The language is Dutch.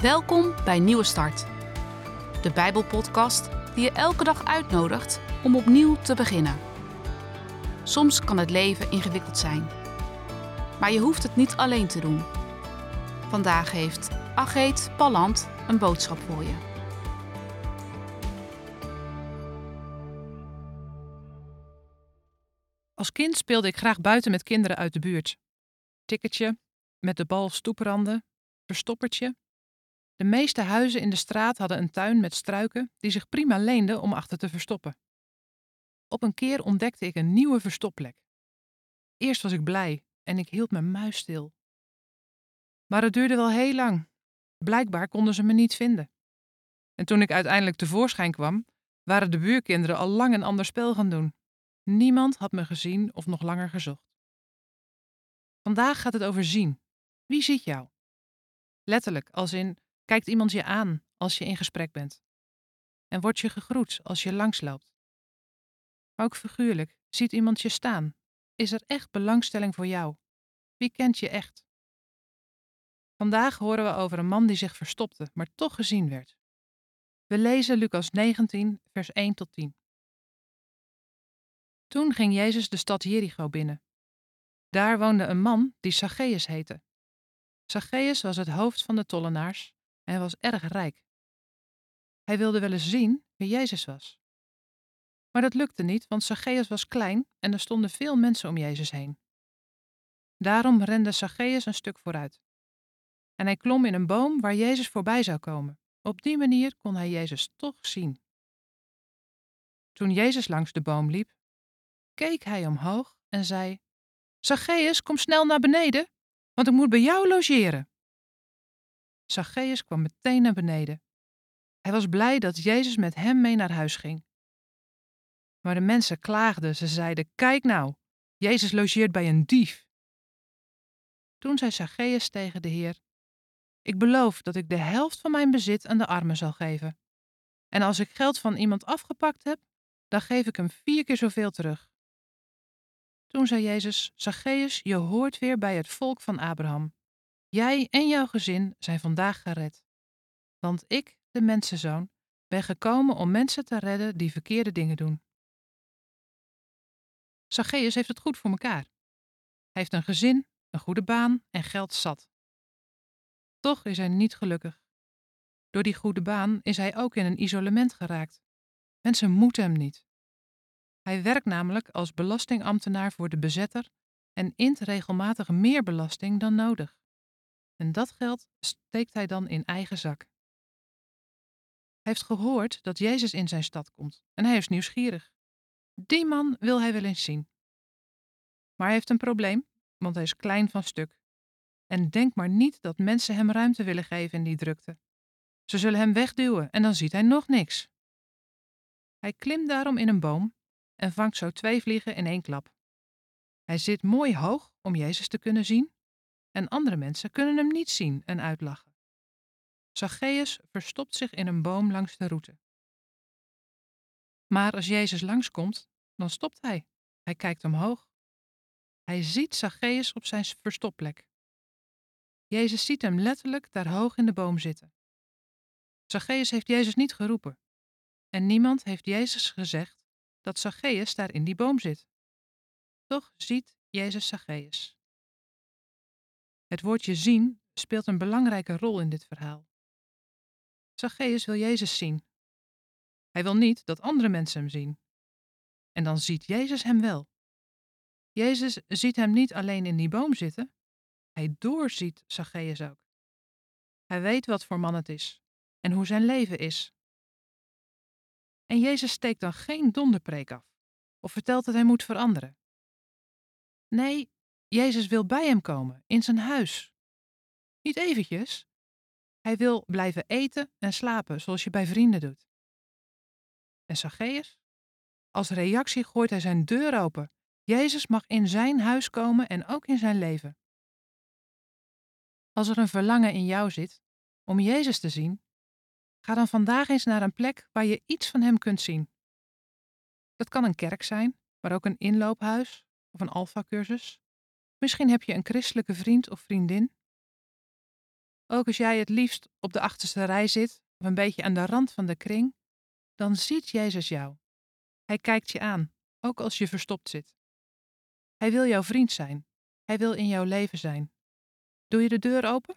Welkom bij Nieuwe Start, de Bijbelpodcast die je elke dag uitnodigt om opnieuw te beginnen. Soms kan het leven ingewikkeld zijn, maar je hoeft het niet alleen te doen. Vandaag heeft Ageet Palland een boodschap voor je. Als kind speelde ik graag buiten met kinderen uit de buurt. Tikketje, met de bal stoepranden, verstoppertje. De meeste huizen in de straat hadden een tuin met struiken die zich prima leenden om achter te verstoppen. Op een keer ontdekte ik een nieuwe verstopplek. Eerst was ik blij en ik hield mijn muis stil. Maar het duurde wel heel lang. Blijkbaar konden ze me niet vinden. En toen ik uiteindelijk tevoorschijn kwam, waren de buurkinderen al lang een ander spel gaan doen. Niemand had me gezien of nog langer gezocht. Vandaag gaat het over zien. Wie ziet jou? Letterlijk, als in kijkt iemand je aan als je in gesprek bent. En wordt je gegroet als je langsloopt. Ook figuurlijk, ziet iemand je staan? Is er echt belangstelling voor jou? Wie kent je echt? Vandaag horen we over een man die zich verstopte, maar toch gezien werd. We lezen Lucas 19, vers 1 tot 10. Toen ging Jezus de stad Jericho binnen. Daar woonde een man die Zacchaeus heette. Zacchaeus was het hoofd van de tollenaars en hij was erg rijk. Hij wilde wel eens zien wie Jezus was. Maar dat lukte niet, want Zacchaeus was klein en er stonden veel mensen om Jezus heen. Daarom rende Zacchaeus een stuk vooruit. En hij klom in een boom waar Jezus voorbij zou komen. Op die manier kon hij Jezus toch zien. Toen Jezus langs de boom liep, keek hij omhoog en zei: Zacchaeus, kom snel naar beneden, want ik moet bij jou logeren. Zacchaeus kwam meteen naar beneden. Hij was blij dat Jezus met hem mee naar huis ging. Maar de mensen klaagden, ze zeiden: Kijk nou, Jezus logeert bij een dief. Toen zei Zacchaeus tegen de Heer: Ik beloof dat ik de helft van mijn bezit aan de armen zal geven. En als ik geld van iemand afgepakt heb, dan geef ik hem vier keer zoveel terug. Toen zei Jezus: Zacchaeus, je hoort weer bij het volk van Abraham. Jij en jouw gezin zijn vandaag gered. Want ik, de mensenzoon, ben gekomen om mensen te redden die verkeerde dingen doen. Zacchaeus heeft het goed voor elkaar. Hij heeft een gezin, een goede baan en geld zat. Toch is hij niet gelukkig. Door die goede baan is hij ook in een isolement geraakt. Mensen moeten hem niet. Hij werkt namelijk als belastingambtenaar voor de bezetter en int regelmatig meer belasting dan nodig. En dat geld steekt hij dan in eigen zak. Hij heeft gehoord dat Jezus in zijn stad komt en hij is nieuwsgierig. Die man wil hij wel eens zien. Maar hij heeft een probleem, want hij is klein van stuk. En denk maar niet dat mensen hem ruimte willen geven in die drukte. Ze zullen hem wegduwen en dan ziet hij nog niks. Hij klimt daarom in een boom en vangt zo twee vliegen in één klap. Hij zit mooi hoog om Jezus te kunnen zien en andere mensen kunnen hem niet zien en uitlachen. Zacchaeus verstopt zich in een boom langs de route. Maar als Jezus langskomt, dan stopt hij. Hij kijkt omhoog. Hij ziet Zacchaeus op zijn verstopplek. Jezus ziet hem letterlijk daar hoog in de boom zitten. Zacchaeus heeft Jezus niet geroepen. En niemand heeft Jezus gezegd dat Zacchaeus daar in die boom zit. Toch ziet Jezus Zacchaeus. Het woordje zien speelt een belangrijke rol in dit verhaal. Zacchaeus wil Jezus zien. Hij wil niet dat andere mensen hem zien. En dan ziet Jezus hem wel. Jezus ziet hem niet alleen in die boom zitten, hij doorziet Zacchaeus ook. Hij weet wat voor man het is en hoe zijn leven is. En Jezus steekt dan geen donderpreek af of vertelt dat hij moet veranderen. Nee, Jezus wil bij hem komen, in zijn huis. Niet eventjes. Hij wil blijven eten en slapen zoals je bij vrienden doet. En Zacchaeus? Als reactie gooit hij zijn deur open. Jezus mag in zijn huis komen en ook in zijn leven. Als er een verlangen in jou zit om Jezus te zien, Ga dan vandaag eens naar een plek waar je iets van hem kunt zien. Dat kan een kerk zijn, maar ook een inloophuis of een alfacursus. Misschien heb je een christelijke vriend of vriendin. Ook als jij het liefst op de achterste rij zit of een beetje aan de rand van de kring, dan ziet Jezus jou. Hij kijkt je aan, ook als je verstopt zit. Hij wil jouw vriend zijn. Hij wil in jouw leven zijn. Doe je de deur open?